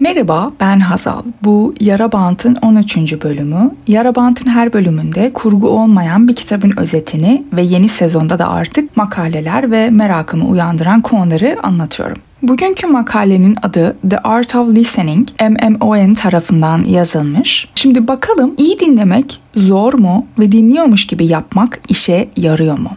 Merhaba ben Hazal. Bu Yara Bant'ın 13. bölümü. Yara Bant'ın her bölümünde kurgu olmayan bir kitabın özetini ve yeni sezonda da artık makaleler ve merakımı uyandıran konuları anlatıyorum. Bugünkü makalenin adı The Art of Listening, MMON tarafından yazılmış. Şimdi bakalım iyi dinlemek zor mu ve dinliyormuş gibi yapmak işe yarıyor mu?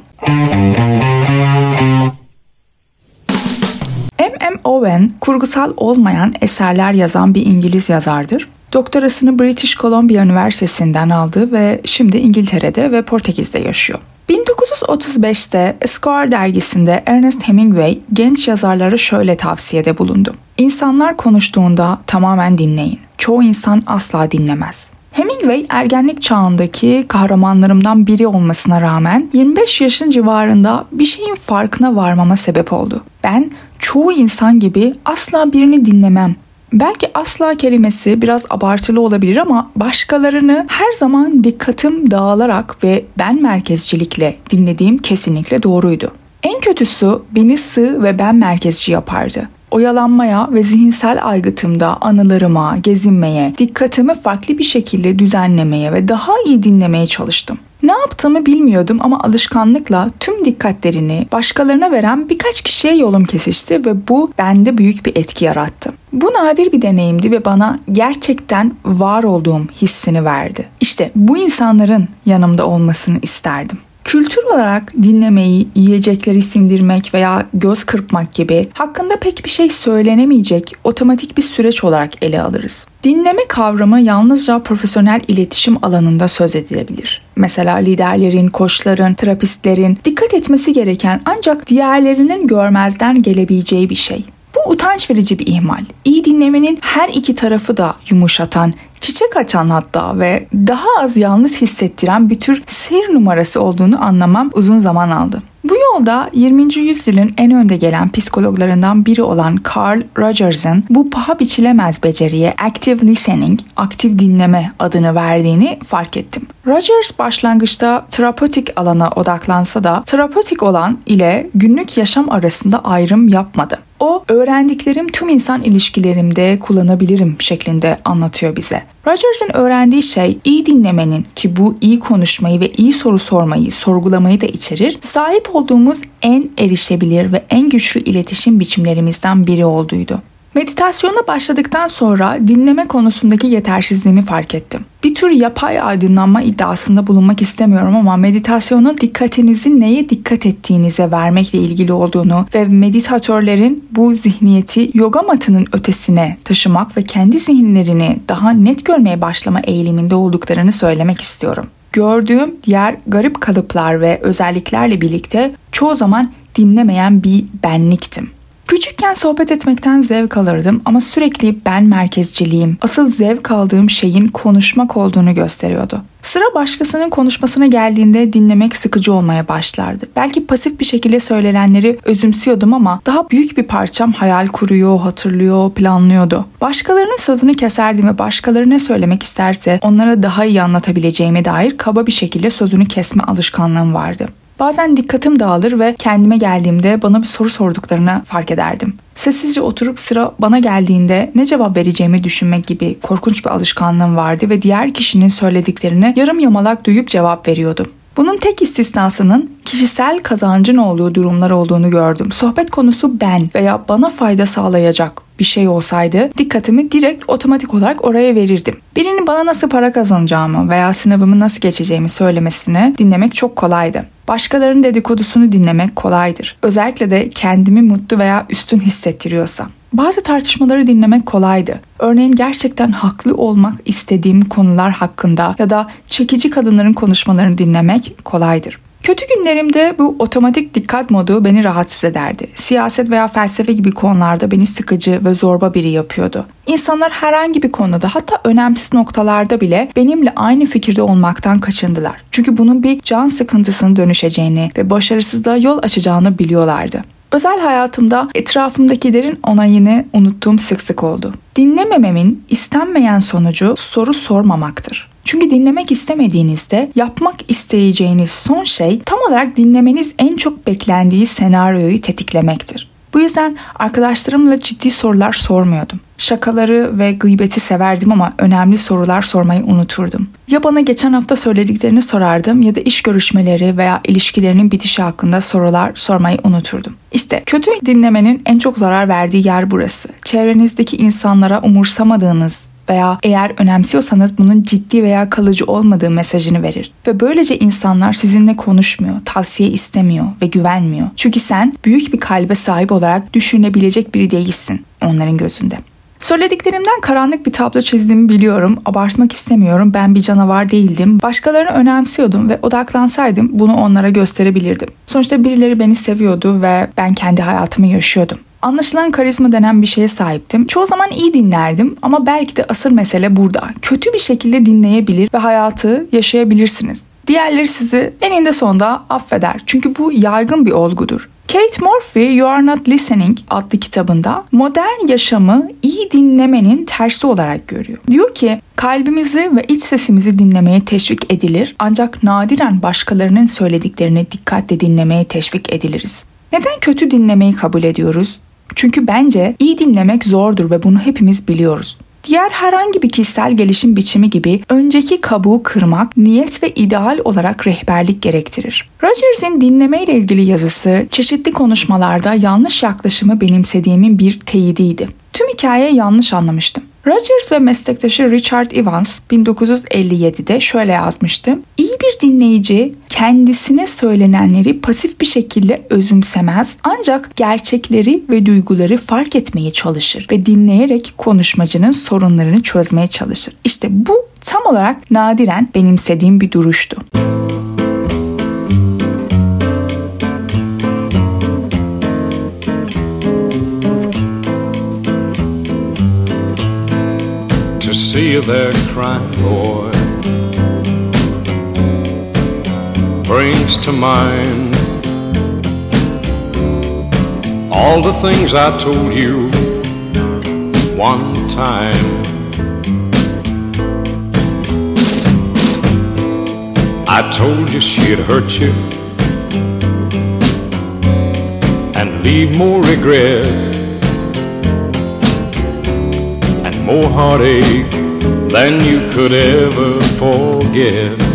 M.M. Owen kurgusal olmayan eserler yazan bir İngiliz yazardır. Doktorasını British Columbia Üniversitesi'nden aldı ve şimdi İngiltere'de ve Portekiz'de yaşıyor. 1935'te Esquire dergisinde Ernest Hemingway genç yazarlara şöyle tavsiyede bulundu. İnsanlar konuştuğunda tamamen dinleyin. Çoğu insan asla dinlemez. Hemingway ergenlik çağındaki kahramanlarımdan biri olmasına rağmen 25 yaşın civarında bir şeyin farkına varmama sebep oldu. Ben çoğu insan gibi asla birini dinlemem. Belki asla kelimesi biraz abartılı olabilir ama başkalarını her zaman dikkatim dağılarak ve ben merkezcilikle dinlediğim kesinlikle doğruydu. En kötüsü beni sığ ve ben merkezci yapardı. Oyalanmaya ve zihinsel aygıtımda anılarıma, gezinmeye, dikkatimi farklı bir şekilde düzenlemeye ve daha iyi dinlemeye çalıştım. Ne yaptığımı bilmiyordum ama alışkanlıkla tüm dikkatlerini başkalarına veren birkaç kişiye yolum kesişti ve bu bende büyük bir etki yarattı. Bu nadir bir deneyimdi ve bana gerçekten var olduğum hissini verdi. İşte bu insanların yanımda olmasını isterdim. Kültür olarak dinlemeyi, yiyecekleri sindirmek veya göz kırpmak gibi hakkında pek bir şey söylenemeyecek otomatik bir süreç olarak ele alırız. Dinleme kavramı yalnızca profesyonel iletişim alanında söz edilebilir. Mesela liderlerin, koçların, terapistlerin dikkat etmesi gereken ancak diğerlerinin görmezden gelebileceği bir şey. Bu utanç verici bir ihmal. İyi dinlemenin her iki tarafı da yumuşatan, çiçek açan hatta ve daha az yalnız hissettiren bir tür sihir numarası olduğunu anlamam uzun zaman aldı. Bu yolda 20. yüzyılın en önde gelen psikologlarından biri olan Carl Rogers'ın bu paha biçilemez beceriye active listening, aktif dinleme adını verdiğini fark ettim. Rogers başlangıçta terapötik alana odaklansa da terapötik olan ile günlük yaşam arasında ayrım yapmadı. O öğrendiklerim tüm insan ilişkilerimde kullanabilirim şeklinde anlatıyor bize. Rogers'ın öğrendiği şey iyi dinlemenin ki bu iyi konuşmayı ve iyi soru sormayı, sorgulamayı da içerir. Sahip olduğumuz en erişebilir ve en güçlü iletişim biçimlerimizden biri olduğuydu. Meditasyona başladıktan sonra dinleme konusundaki yetersizliğimi fark ettim. Bir tür yapay aydınlanma iddiasında bulunmak istemiyorum ama meditasyonun dikkatinizi neye dikkat ettiğinize vermekle ilgili olduğunu ve meditatörlerin bu zihniyeti yoga matının ötesine taşımak ve kendi zihinlerini daha net görmeye başlama eğiliminde olduklarını söylemek istiyorum. Gördüğüm diğer garip kalıplar ve özelliklerle birlikte çoğu zaman dinlemeyen bir benliktim. Küçükken sohbet etmekten zevk alırdım ama sürekli ben merkezciliğim, asıl zevk aldığım şeyin konuşmak olduğunu gösteriyordu. Sıra başkasının konuşmasına geldiğinde dinlemek sıkıcı olmaya başlardı. Belki pasif bir şekilde söylenenleri özümsüyordum ama daha büyük bir parçam hayal kuruyor, hatırlıyor, planlıyordu. Başkalarının sözünü keserdim ve başkaları ne söylemek isterse onlara daha iyi anlatabileceğime dair kaba bir şekilde sözünü kesme alışkanlığım vardı. Bazen dikkatim dağılır ve kendime geldiğimde bana bir soru sorduklarını fark ederdim. Sessizce oturup sıra bana geldiğinde ne cevap vereceğimi düşünmek gibi korkunç bir alışkanlığım vardı ve diğer kişinin söylediklerini yarım yamalak duyup cevap veriyordum. Bunun tek istisnasının kişisel kazancın olduğu durumlar olduğunu gördüm. Sohbet konusu ben veya bana fayda sağlayacak bir şey olsaydı dikkatimi direkt otomatik olarak oraya verirdim. Birinin bana nasıl para kazanacağımı veya sınavımı nasıl geçeceğimi söylemesini dinlemek çok kolaydı. Başkalarının dedikodusunu dinlemek kolaydır. Özellikle de kendimi mutlu veya üstün hissettiriyorsa. Bazı tartışmaları dinlemek kolaydı. Örneğin gerçekten haklı olmak istediğim konular hakkında ya da çekici kadınların konuşmalarını dinlemek kolaydır. Kötü günlerimde bu otomatik dikkat modu beni rahatsız ederdi. Siyaset veya felsefe gibi konularda beni sıkıcı ve zorba biri yapıyordu. İnsanlar herhangi bir konuda hatta önemsiz noktalarda bile benimle aynı fikirde olmaktan kaçındılar. Çünkü bunun bir can sıkıntısını dönüşeceğini ve başarısızlığa yol açacağını biliyorlardı. Özel hayatımda etrafımdakilerin onayını unuttuğum sık sık oldu. Dinlemememin istenmeyen sonucu soru sormamaktır. Çünkü dinlemek istemediğinizde yapmak isteyeceğiniz son şey tam olarak dinlemeniz en çok beklendiği senaryoyu tetiklemektir. Bu yüzden arkadaşlarımla ciddi sorular sormuyordum. Şakaları ve gıybeti severdim ama önemli sorular sormayı unuturdum. Ya bana geçen hafta söylediklerini sorardım ya da iş görüşmeleri veya ilişkilerinin bitişi hakkında sorular sormayı unuturdum. İşte kötü dinlemenin en çok zarar verdiği yer burası. Çevrenizdeki insanlara umursamadığınız veya eğer önemsiyorsanız bunun ciddi veya kalıcı olmadığı mesajını verir. Ve böylece insanlar sizinle konuşmuyor, tavsiye istemiyor ve güvenmiyor. Çünkü sen büyük bir kalbe sahip olarak düşünebilecek biri değilsin onların gözünde. Söylediklerimden karanlık bir tablo çizdiğimi biliyorum. Abartmak istemiyorum. Ben bir canavar değildim. Başkalarını önemsiyordum ve odaklansaydım bunu onlara gösterebilirdim. Sonuçta birileri beni seviyordu ve ben kendi hayatımı yaşıyordum. Anlaşılan karizma denen bir şeye sahiptim. Çoğu zaman iyi dinlerdim ama belki de asıl mesele burada. Kötü bir şekilde dinleyebilir ve hayatı yaşayabilirsiniz. Diğerleri sizi eninde sonunda affeder. Çünkü bu yaygın bir olgudur. Kate Murphy You Are Not Listening adlı kitabında modern yaşamı iyi dinlemenin tersi olarak görüyor. Diyor ki kalbimizi ve iç sesimizi dinlemeye teşvik edilir ancak nadiren başkalarının söylediklerini dikkatle dinlemeye teşvik ediliriz. Neden kötü dinlemeyi kabul ediyoruz? Çünkü bence iyi dinlemek zordur ve bunu hepimiz biliyoruz. Diğer herhangi bir kişisel gelişim biçimi gibi önceki kabuğu kırmak niyet ve ideal olarak rehberlik gerektirir. Rogers'in dinleme ile ilgili yazısı çeşitli konuşmalarda yanlış yaklaşımı benimsediğimin bir teyidiydi. Tüm hikayeyi yanlış anlamıştım. Rogers ve meslektaşı Richard Evans 1957'de şöyle yazmıştı. Bir dinleyici kendisine söylenenleri pasif bir şekilde özümsemez ancak gerçekleri ve duyguları fark etmeye çalışır ve dinleyerek konuşmacının sorunlarını çözmeye çalışır. İşte bu tam olarak nadiren benimsediğim bir duruştu. see you there crying, boy, brings to mind all the things I told you one time. I told you she'd hurt you and leave more regret and more heartache than you could ever forget.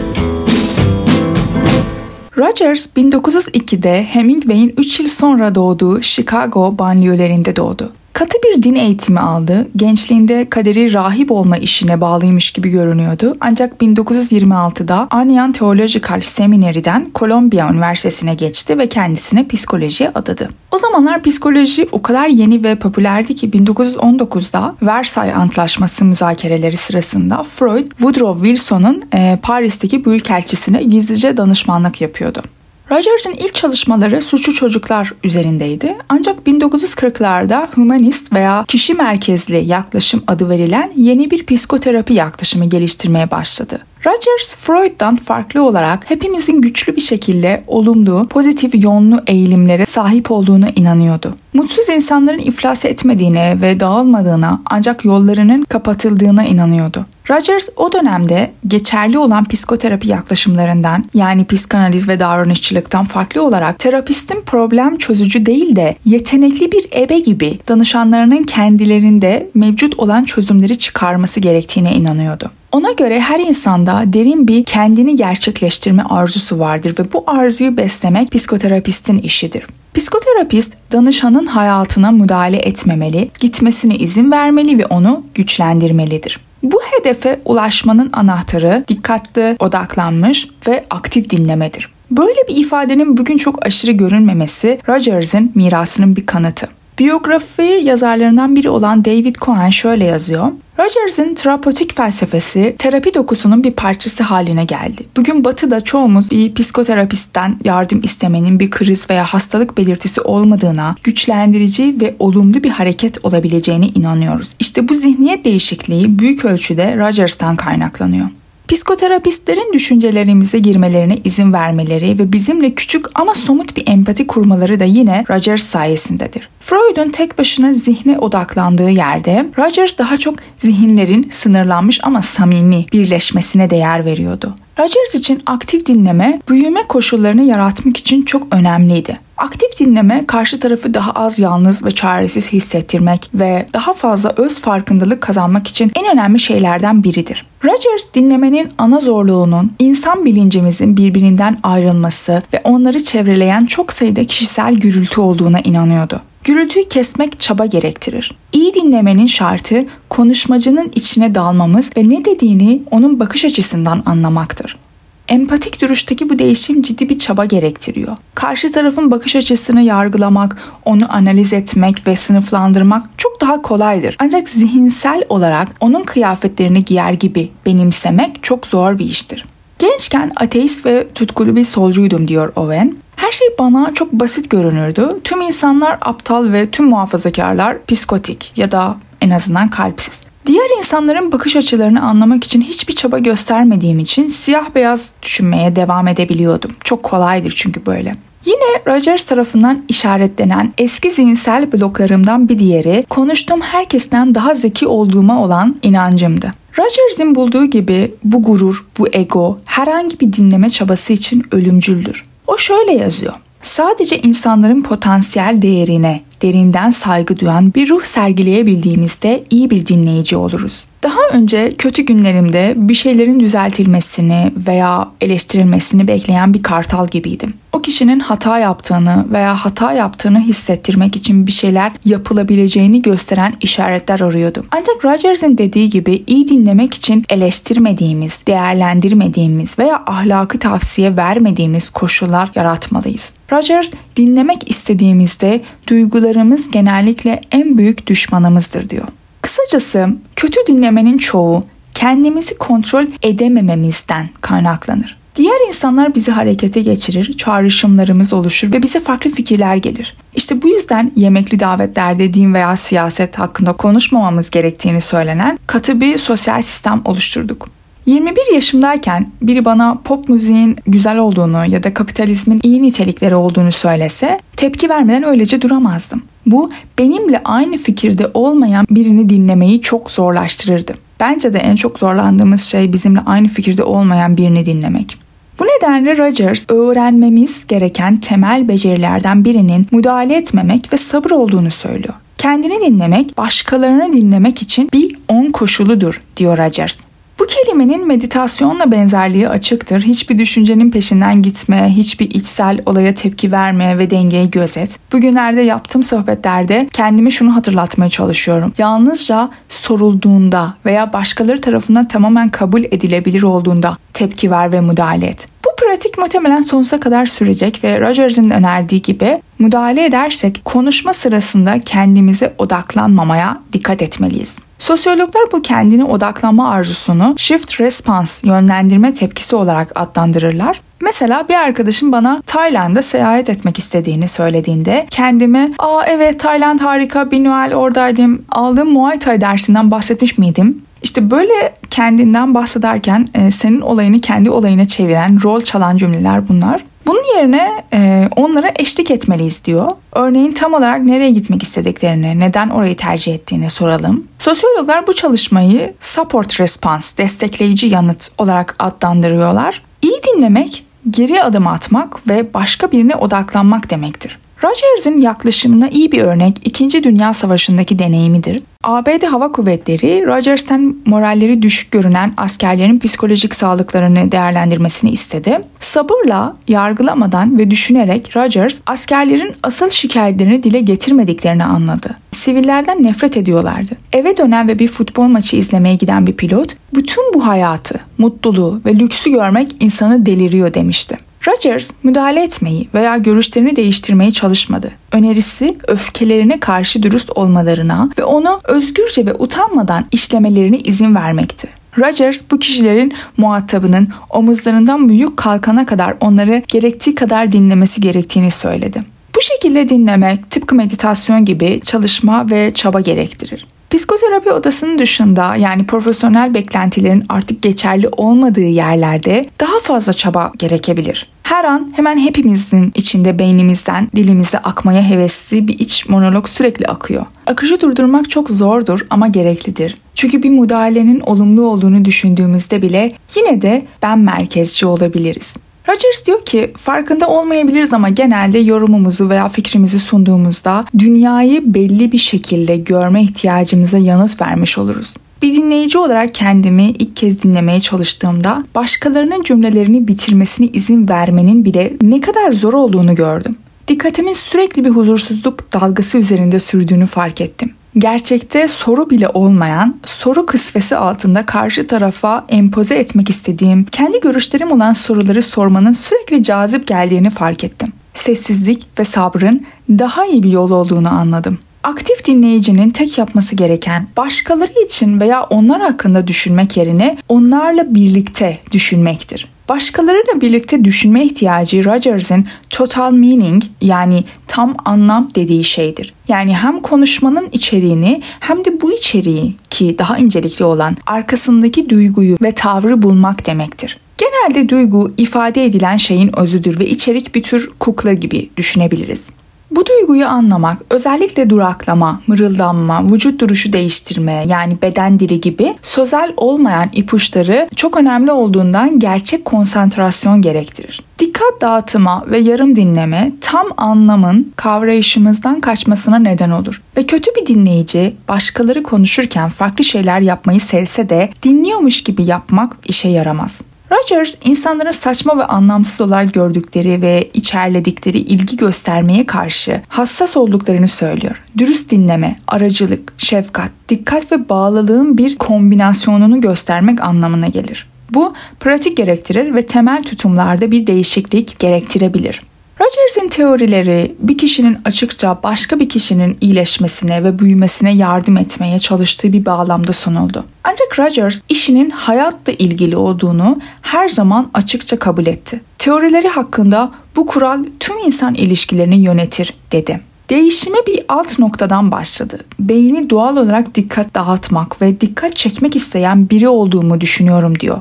Rogers 1902'de Hemingway'in 3 yıl sonra doğduğu Chicago banliyölerinde doğdu. Katı bir din eğitimi aldı. Gençliğinde kaderi rahip olma işine bağlıymış gibi görünüyordu. Ancak 1926'da Anyan Theological Seminary'den Columbia Üniversitesi'ne geçti ve kendisine psikolojiye adadı. O zamanlar psikoloji o kadar yeni ve popülerdi ki 1919'da Versailles Antlaşması müzakereleri sırasında Freud, Woodrow Wilson'ın e, Paris'teki büyükelçisine gizlice danışmanlık yapıyordu. Rogers'ın ilk çalışmaları suçlu çocuklar üzerindeydi. Ancak 1940'larda humanist veya kişi merkezli yaklaşım adı verilen yeni bir psikoterapi yaklaşımı geliştirmeye başladı. Rogers, Freud'dan farklı olarak hepimizin güçlü bir şekilde olumlu, pozitif yönlü eğilimlere sahip olduğuna inanıyordu. Mutsuz insanların iflas etmediğine ve dağılmadığına ancak yollarının kapatıldığına inanıyordu. Rogers o dönemde geçerli olan psikoterapi yaklaşımlarından yani psikanaliz ve davranışçılıktan farklı olarak terapistin problem çözücü değil de yetenekli bir ebe gibi danışanlarının kendilerinde mevcut olan çözümleri çıkarması gerektiğine inanıyordu. Ona göre her insanda derin bir kendini gerçekleştirme arzusu vardır ve bu arzuyu beslemek psikoterapistin işidir. Psikoterapist danışanın hayatına müdahale etmemeli, gitmesine izin vermeli ve onu güçlendirmelidir. Bu hedefe ulaşmanın anahtarı dikkatli, odaklanmış ve aktif dinlemedir. Böyle bir ifadenin bugün çok aşırı görünmemesi Rogers'ın mirasının bir kanıtı. Biyografi yazarlarından biri olan David Cohen şöyle yazıyor. Rogers'ın terapötik felsefesi terapi dokusunun bir parçası haline geldi. Bugün batıda çoğumuz bir psikoterapistten yardım istemenin bir kriz veya hastalık belirtisi olmadığına, güçlendirici ve olumlu bir hareket olabileceğine inanıyoruz. İşte bu zihniyet değişikliği büyük ölçüde Rogers'tan kaynaklanıyor. Psikoterapistlerin düşüncelerimize girmelerine izin vermeleri ve bizimle küçük ama somut bir empati kurmaları da yine Rogers sayesindedir. Freud'un tek başına zihne odaklandığı yerde Rogers daha çok zihinlerin sınırlanmış ama samimi birleşmesine değer veriyordu. Rogers için aktif dinleme büyüme koşullarını yaratmak için çok önemliydi. Aktif dinleme karşı tarafı daha az yalnız ve çaresiz hissettirmek ve daha fazla öz farkındalık kazanmak için en önemli şeylerden biridir. Rogers dinlemenin ana zorluğunun insan bilincimizin birbirinden ayrılması ve onları çevreleyen çok sayıda kişisel gürültü olduğuna inanıyordu. Gürültüyü kesmek çaba gerektirir. İyi dinlemenin şartı konuşmacının içine dalmamız ve ne dediğini onun bakış açısından anlamaktır. Empatik duruştaki bu değişim ciddi bir çaba gerektiriyor. Karşı tarafın bakış açısını yargılamak, onu analiz etmek ve sınıflandırmak çok daha kolaydır. Ancak zihinsel olarak onun kıyafetlerini giyer gibi benimsemek çok zor bir iştir. Gençken ateist ve tutkulu bir solcuydum diyor Owen. Her şey bana çok basit görünürdü. Tüm insanlar aptal ve tüm muhafazakarlar psikotik ya da en azından kalpsiz. Diğer insanların bakış açılarını anlamak için hiçbir çaba göstermediğim için siyah beyaz düşünmeye devam edebiliyordum. Çok kolaydır çünkü böyle. Yine Rogers tarafından işaretlenen eski zihinsel bloklarımdan bir diğeri konuştuğum herkesten daha zeki olduğuma olan inancımdı. Rogers'in bulduğu gibi bu gurur, bu ego herhangi bir dinleme çabası için ölümcüldür. O şöyle yazıyor. Sadece insanların potansiyel değerine derinden saygı duyan bir ruh sergileyebildiğimizde iyi bir dinleyici oluruz. Daha önce kötü günlerimde bir şeylerin düzeltilmesini veya eleştirilmesini bekleyen bir kartal gibiydim. O kişinin hata yaptığını veya hata yaptığını hissettirmek için bir şeyler yapılabileceğini gösteren işaretler arıyordum. Ancak Rogers'in dediği gibi iyi dinlemek için eleştirmediğimiz, değerlendirmediğimiz veya ahlakı tavsiye vermediğimiz koşullar yaratmalıyız. Rogers dinlemek istediğimizde duygularımız genellikle en büyük düşmanımızdır diyor. Kısacası kötü dinlemenin çoğu kendimizi kontrol edemememizden kaynaklanır. Diğer insanlar bizi harekete geçirir, çağrışımlarımız oluşur ve bize farklı fikirler gelir. İşte bu yüzden yemekli davetlerde din veya siyaset hakkında konuşmamamız gerektiğini söylenen katı bir sosyal sistem oluşturduk. 21 yaşımdayken biri bana pop müziğin güzel olduğunu ya da kapitalizmin iyi nitelikleri olduğunu söylese tepki vermeden öylece duramazdım. Bu benimle aynı fikirde olmayan birini dinlemeyi çok zorlaştırırdı. Bence de en çok zorlandığımız şey bizimle aynı fikirde olmayan birini dinlemek. Bu nedenle Rogers öğrenmemiz gereken temel becerilerden birinin müdahale etmemek ve sabır olduğunu söylüyor. Kendini dinlemek, başkalarını dinlemek için bir on koşuludur diyor Rogers. Bu kelimenin meditasyonla benzerliği açıktır. Hiçbir düşüncenin peşinden gitme, hiçbir içsel olaya tepki verme ve dengeyi gözet. Bugünlerde yaptığım sohbetlerde kendime şunu hatırlatmaya çalışıyorum. Yalnızca sorulduğunda veya başkaları tarafından tamamen kabul edilebilir olduğunda tepki ver ve müdahale et. Pratik muhtemelen sonsuza kadar sürecek ve Rogers'in önerdiği gibi müdahale edersek konuşma sırasında kendimize odaklanmamaya dikkat etmeliyiz. Sosyologlar bu kendine odaklanma arzusunu shift response yönlendirme tepkisi olarak adlandırırlar. Mesela bir arkadaşım bana Tayland'a seyahat etmek istediğini söylediğinde kendime ''Aa evet Tayland harika bir Noel oradaydım aldığım Muay Thai dersinden bahsetmiş miydim?'' İşte böyle kendinden bahsederken e, senin olayını kendi olayına çeviren, rol çalan cümleler bunlar. Bunun yerine e, onlara eşlik etmeliyiz diyor. Örneğin tam olarak nereye gitmek istediklerini, neden orayı tercih ettiğini soralım. Sosyologlar bu çalışmayı support response, destekleyici yanıt olarak adlandırıyorlar. İyi dinlemek, geri adım atmak ve başka birine odaklanmak demektir. Rogers'in yaklaşımına iyi bir örnek 2. Dünya Savaşı'ndaki deneyimidir. ABD Hava Kuvvetleri, Rogers'ten moralleri düşük görünen askerlerin psikolojik sağlıklarını değerlendirmesini istedi. Sabırla, yargılamadan ve düşünerek Rogers, askerlerin asıl şikayetlerini dile getirmediklerini anladı. Sivillerden nefret ediyorlardı. Eve dönen ve bir futbol maçı izlemeye giden bir pilot, bütün bu hayatı, mutluluğu ve lüksü görmek insanı deliriyor demişti. Rogers müdahale etmeyi veya görüşlerini değiştirmeyi çalışmadı. Önerisi öfkelerine karşı dürüst olmalarına ve onu özgürce ve utanmadan işlemelerine izin vermekti. Rogers bu kişilerin muhatabının omuzlarından büyük kalkana kadar onları gerektiği kadar dinlemesi gerektiğini söyledi. Bu şekilde dinlemek tıpkı meditasyon gibi çalışma ve çaba gerektirir. Psikoterapi odasının dışında yani profesyonel beklentilerin artık geçerli olmadığı yerlerde daha fazla çaba gerekebilir. Her an hemen hepimizin içinde beynimizden dilimize akmaya hevesli bir iç monolog sürekli akıyor. Akışı durdurmak çok zordur ama gereklidir. Çünkü bir müdahalenin olumlu olduğunu düşündüğümüzde bile yine de ben merkezci olabiliriz. Rogers diyor ki farkında olmayabiliriz ama genelde yorumumuzu veya fikrimizi sunduğumuzda dünyayı belli bir şekilde görme ihtiyacımıza yanıt vermiş oluruz. Bir dinleyici olarak kendimi ilk kez dinlemeye çalıştığımda başkalarının cümlelerini bitirmesine izin vermenin bile ne kadar zor olduğunu gördüm. Dikkatimin sürekli bir huzursuzluk dalgası üzerinde sürdüğünü fark ettim gerçekte soru bile olmayan, soru kısvesi altında karşı tarafa empoze etmek istediğim, kendi görüşlerim olan soruları sormanın sürekli cazip geldiğini fark ettim. Sessizlik ve sabrın daha iyi bir yol olduğunu anladım. Aktif dinleyicinin tek yapması gereken başkaları için veya onlar hakkında düşünmek yerine onlarla birlikte düşünmektir. Başkalarıyla birlikte düşünme ihtiyacı Rogers'in total meaning yani tam anlam dediği şeydir. Yani hem konuşmanın içeriğini hem de bu içeriği ki daha incelikli olan arkasındaki duyguyu ve tavrı bulmak demektir. Genelde duygu ifade edilen şeyin özüdür ve içerik bir tür kukla gibi düşünebiliriz. Bu duyguyu anlamak, özellikle duraklama, mırıldanma, vücut duruşu değiştirme yani beden dili gibi sözel olmayan ipuçları çok önemli olduğundan gerçek konsantrasyon gerektirir. Dikkat dağıtıma ve yarım dinleme tam anlamın kavrayışımızdan kaçmasına neden olur. Ve kötü bir dinleyici başkaları konuşurken farklı şeyler yapmayı sevse de dinliyormuş gibi yapmak işe yaramaz. Rogers insanların saçma ve anlamsız olarak gördükleri ve içerledikleri ilgi göstermeye karşı hassas olduklarını söylüyor. Dürüst dinleme, aracılık, şefkat, dikkat ve bağlılığın bir kombinasyonunu göstermek anlamına gelir. Bu pratik gerektirir ve temel tutumlarda bir değişiklik gerektirebilir. Rogers'in teorileri bir kişinin açıkça başka bir kişinin iyileşmesine ve büyümesine yardım etmeye çalıştığı bir bağlamda sunuldu. Ancak Rogers işinin hayatla ilgili olduğunu her zaman açıkça kabul etti. Teorileri hakkında bu kural tüm insan ilişkilerini yönetir dedi. Değişime bir alt noktadan başladı. Beyni doğal olarak dikkat dağıtmak ve dikkat çekmek isteyen biri olduğumu düşünüyorum diyor.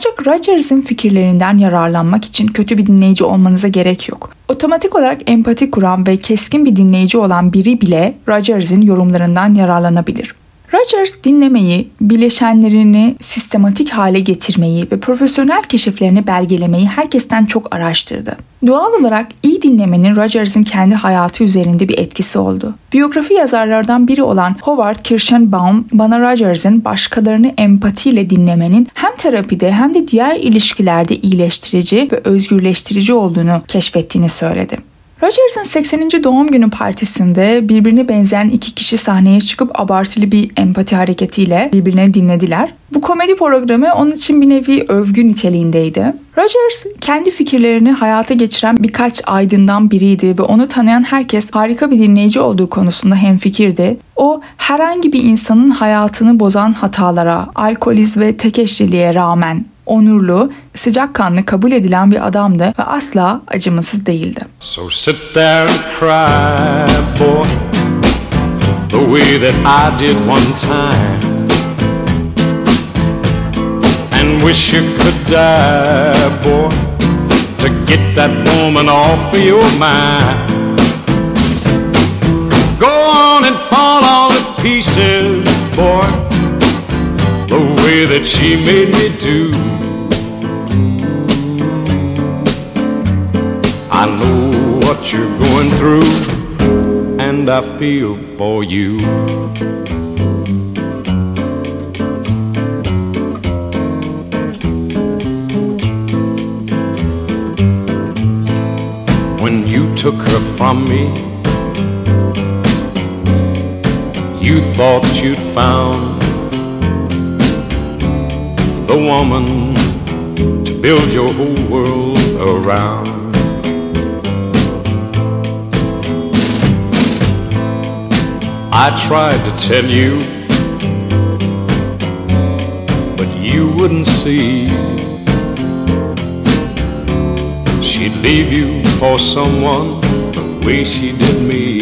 Ancak Rogers'in fikirlerinden yararlanmak için kötü bir dinleyici olmanıza gerek yok. Otomatik olarak empati kuran ve keskin bir dinleyici olan biri bile Rogers'in yorumlarından yararlanabilir. Rogers dinlemeyi, bileşenlerini sistematik hale getirmeyi ve profesyonel keşiflerini belgelemeyi herkesten çok araştırdı. Doğal olarak iyi dinlemenin Rogers'in kendi hayatı üzerinde bir etkisi oldu. Biyografi yazarlardan biri olan Howard Kirschenbaum bana Rogers'in başkalarını empatiyle dinlemenin hem terapide hem de diğer ilişkilerde iyileştirici ve özgürleştirici olduğunu keşfettiğini söyledi. Rogers'ın 80. doğum günü partisinde birbirine benzeyen iki kişi sahneye çıkıp abartılı bir empati hareketiyle birbirine dinlediler. Bu komedi programı onun için bir nevi övgü niteliğindeydi. Rogers kendi fikirlerini hayata geçiren birkaç aydından biriydi ve onu tanıyan herkes harika bir dinleyici olduğu konusunda hemfikirdi. O herhangi bir insanın hayatını bozan hatalara, alkoliz ve tek eşliliğe rağmen onurlu, sıcakkanlı kabul edilen bir adamdı ve asla acımasız değildi. So sit there and cry, boy, the way that I did one time. And wish you could die, boy, to get that woman off of your mind. Go on and fall all to pieces, boy, the way that she made me do. I know what you're going through, and I feel for you. When you took her from me, you thought you'd found the woman to build your whole world around. I tried to tell you, but you wouldn't see. She'd leave you for someone the way she did me.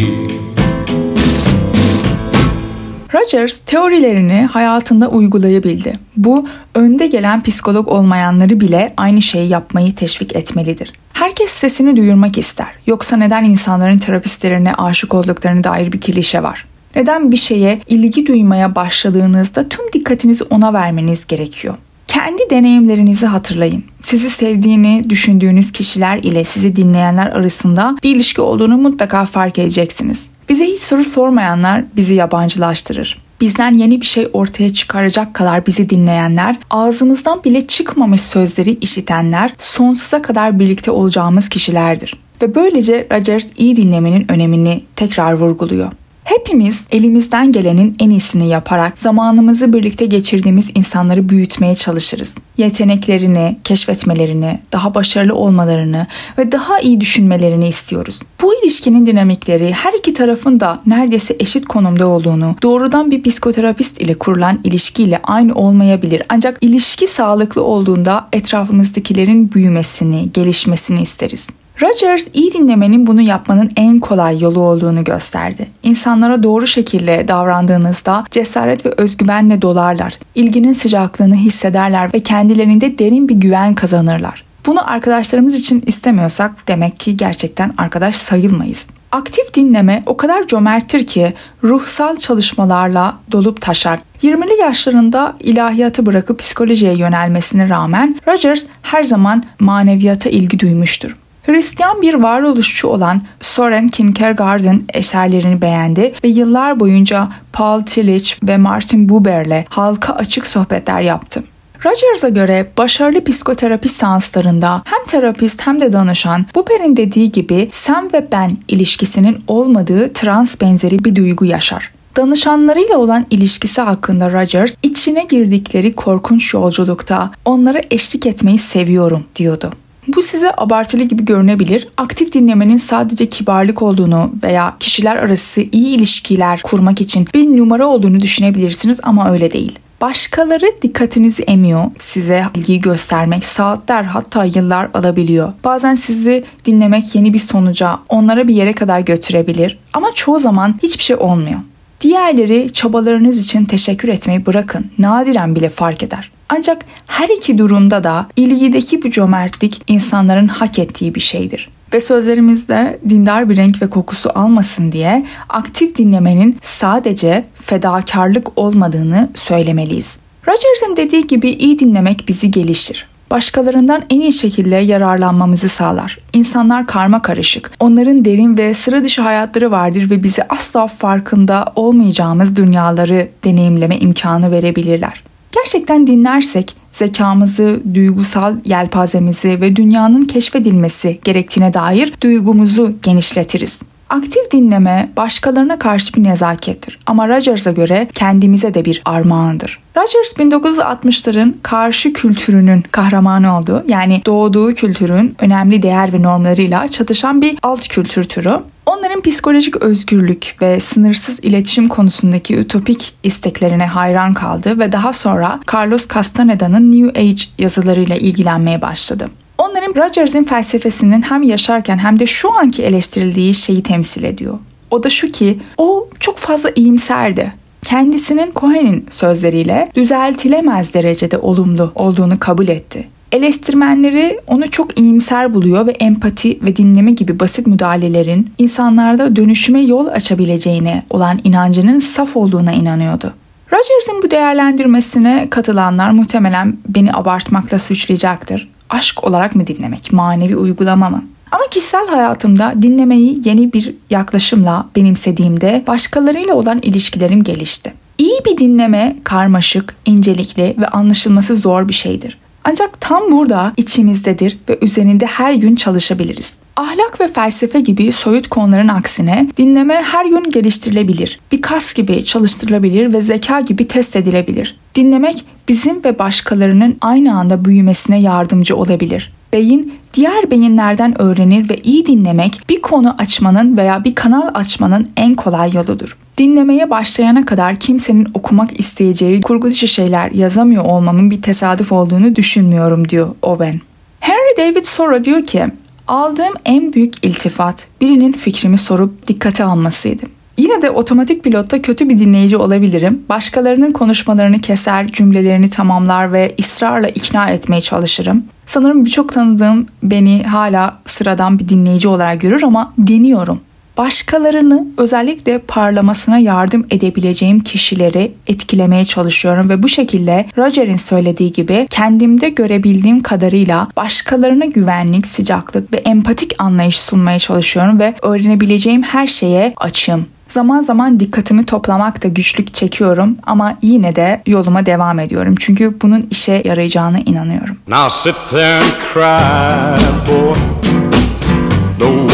Rogers teorilerini hayatında uygulayabildi. Bu önde gelen psikolog olmayanları bile aynı şeyi yapmayı teşvik etmelidir. Herkes sesini duyurmak ister. Yoksa neden insanların terapistlerine aşık olduklarını dair bir klişe var. Neden bir şeye ilgi duymaya başladığınızda tüm dikkatinizi ona vermeniz gerekiyor? Kendi deneyimlerinizi hatırlayın. Sizi sevdiğini düşündüğünüz kişiler ile sizi dinleyenler arasında bir ilişki olduğunu mutlaka fark edeceksiniz. Bize hiç soru sormayanlar bizi yabancılaştırır. Bizden yeni bir şey ortaya çıkaracak kadar bizi dinleyenler, ağzımızdan bile çıkmamış sözleri işitenler, sonsuza kadar birlikte olacağımız kişilerdir. Ve böylece Rogers iyi dinlemenin önemini tekrar vurguluyor. Hepimiz elimizden gelenin en iyisini yaparak zamanımızı birlikte geçirdiğimiz insanları büyütmeye çalışırız. Yeteneklerini, keşfetmelerini, daha başarılı olmalarını ve daha iyi düşünmelerini istiyoruz. Bu ilişkinin dinamikleri her iki tarafın da neredeyse eşit konumda olduğunu, doğrudan bir psikoterapist ile kurulan ilişkiyle aynı olmayabilir. Ancak ilişki sağlıklı olduğunda etrafımızdakilerin büyümesini, gelişmesini isteriz. Rogers iyi dinlemenin bunu yapmanın en kolay yolu olduğunu gösterdi. İnsanlara doğru şekilde davrandığınızda cesaret ve özgüvenle dolarlar. İlginin sıcaklığını hissederler ve kendilerinde derin bir güven kazanırlar. Bunu arkadaşlarımız için istemiyorsak demek ki gerçekten arkadaş sayılmayız. Aktif dinleme o kadar cömerttir ki ruhsal çalışmalarla dolup taşar. 20'li yaşlarında ilahiyatı bırakıp psikolojiye yönelmesine rağmen Rogers her zaman maneviyata ilgi duymuştur. Hristiyan bir varoluşçu olan Soren Kierkegaard'ın eserlerini beğendi ve yıllar boyunca Paul Tillich ve Martin Buber'le halka açık sohbetler yaptı. Rogers'a göre başarılı psikoterapi seanslarında hem terapist hem de danışan Buber'in dediği gibi sen ve ben ilişkisinin olmadığı trans benzeri bir duygu yaşar. Danışanlarıyla olan ilişkisi hakkında Rogers, içine girdikleri korkunç yolculukta onlara eşlik etmeyi seviyorum diyordu. Bu size abartılı gibi görünebilir. Aktif dinlemenin sadece kibarlık olduğunu veya kişiler arası iyi ilişkiler kurmak için bir numara olduğunu düşünebilirsiniz ama öyle değil. Başkaları dikkatinizi emiyor. Size ilgi göstermek saatler hatta yıllar alabiliyor. Bazen sizi dinlemek yeni bir sonuca, onlara bir yere kadar götürebilir. Ama çoğu zaman hiçbir şey olmuyor. Diğerleri çabalarınız için teşekkür etmeyi bırakın. Nadiren bile fark eder. Ancak her iki durumda da ilgideki bu cömertlik insanların hak ettiği bir şeydir. Ve sözlerimizde dindar bir renk ve kokusu almasın diye aktif dinlemenin sadece fedakarlık olmadığını söylemeliyiz. Rogers'ın dediği gibi iyi dinlemek bizi geliştir. Başkalarından en iyi şekilde yararlanmamızı sağlar. İnsanlar karma karışık. Onların derin ve sıra dışı hayatları vardır ve bize asla farkında olmayacağımız dünyaları deneyimleme imkanı verebilirler. Gerçekten dinlersek zekamızı, duygusal yelpazemizi ve dünyanın keşfedilmesi gerektiğine dair duygumuzu genişletiriz. Aktif dinleme başkalarına karşı bir nezakettir ama Rogers'a göre kendimize de bir armağandır. Rogers 1960'ların karşı kültürünün kahramanı oldu. Yani doğduğu kültürün önemli değer ve normlarıyla çatışan bir alt kültür türü. Onların psikolojik özgürlük ve sınırsız iletişim konusundaki ütopik isteklerine hayran kaldı ve daha sonra Carlos Castaneda'nın New Age yazılarıyla ilgilenmeye başladı. Onların Rogers'in felsefesinin hem yaşarken hem de şu anki eleştirildiği şeyi temsil ediyor. O da şu ki o çok fazla iyimserdi. Kendisinin Cohen'in sözleriyle düzeltilemez derecede olumlu olduğunu kabul etti. Eleştirmenleri onu çok iyimser buluyor ve empati ve dinleme gibi basit müdahalelerin insanlarda dönüşüme yol açabileceğine olan inancının saf olduğuna inanıyordu. Rogers'in bu değerlendirmesine katılanlar muhtemelen beni abartmakla suçlayacaktır. Aşk olarak mı dinlemek, manevi uygulama mı? Ama kişisel hayatımda dinlemeyi yeni bir yaklaşımla benimsediğimde başkalarıyla olan ilişkilerim gelişti. İyi bir dinleme karmaşık, incelikli ve anlaşılması zor bir şeydir. Ancak tam burada içimizdedir ve üzerinde her gün çalışabiliriz. Ahlak ve felsefe gibi soyut konuların aksine dinleme her gün geliştirilebilir. Bir kas gibi çalıştırılabilir ve zeka gibi test edilebilir. Dinlemek bizim ve başkalarının aynı anda büyümesine yardımcı olabilir. Beyin diğer beyinlerden öğrenir ve iyi dinlemek bir konu açmanın veya bir kanal açmanın en kolay yoludur. Dinlemeye başlayana kadar kimsenin okumak isteyeceği kurgu dışı şeyler yazamıyor olmamın bir tesadüf olduğunu düşünmüyorum diyor Owen. Henry David Thoreau diyor ki Aldığım en büyük iltifat birinin fikrimi sorup dikkate almasıydı. Yine de otomatik pilotta kötü bir dinleyici olabilirim. Başkalarının konuşmalarını keser, cümlelerini tamamlar ve ısrarla ikna etmeye çalışırım. Sanırım birçok tanıdığım beni hala sıradan bir dinleyici olarak görür ama deniyorum başkalarını özellikle parlamasına yardım edebileceğim kişileri etkilemeye çalışıyorum ve bu şekilde Roger'in söylediği gibi kendimde görebildiğim kadarıyla başkalarına güvenlik, sıcaklık ve empatik anlayış sunmaya çalışıyorum ve öğrenebileceğim her şeye açım. Zaman zaman dikkatimi toplamakta güçlük çekiyorum ama yine de yoluma devam ediyorum. Çünkü bunun işe yarayacağına inanıyorum. Now sit and cry, boy.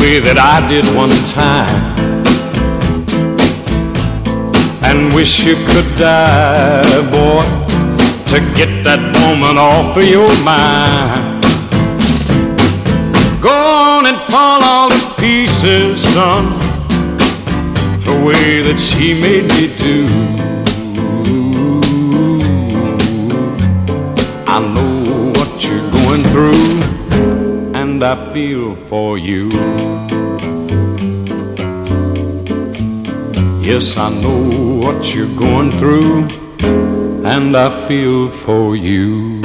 Way that I did one time. And wish you could die, boy, to get that woman off of your mind. Go on and fall all to pieces, son, the way that she made me do. I know what you're going through and I feel for you. Yes, I know what you're going through, and I feel for you.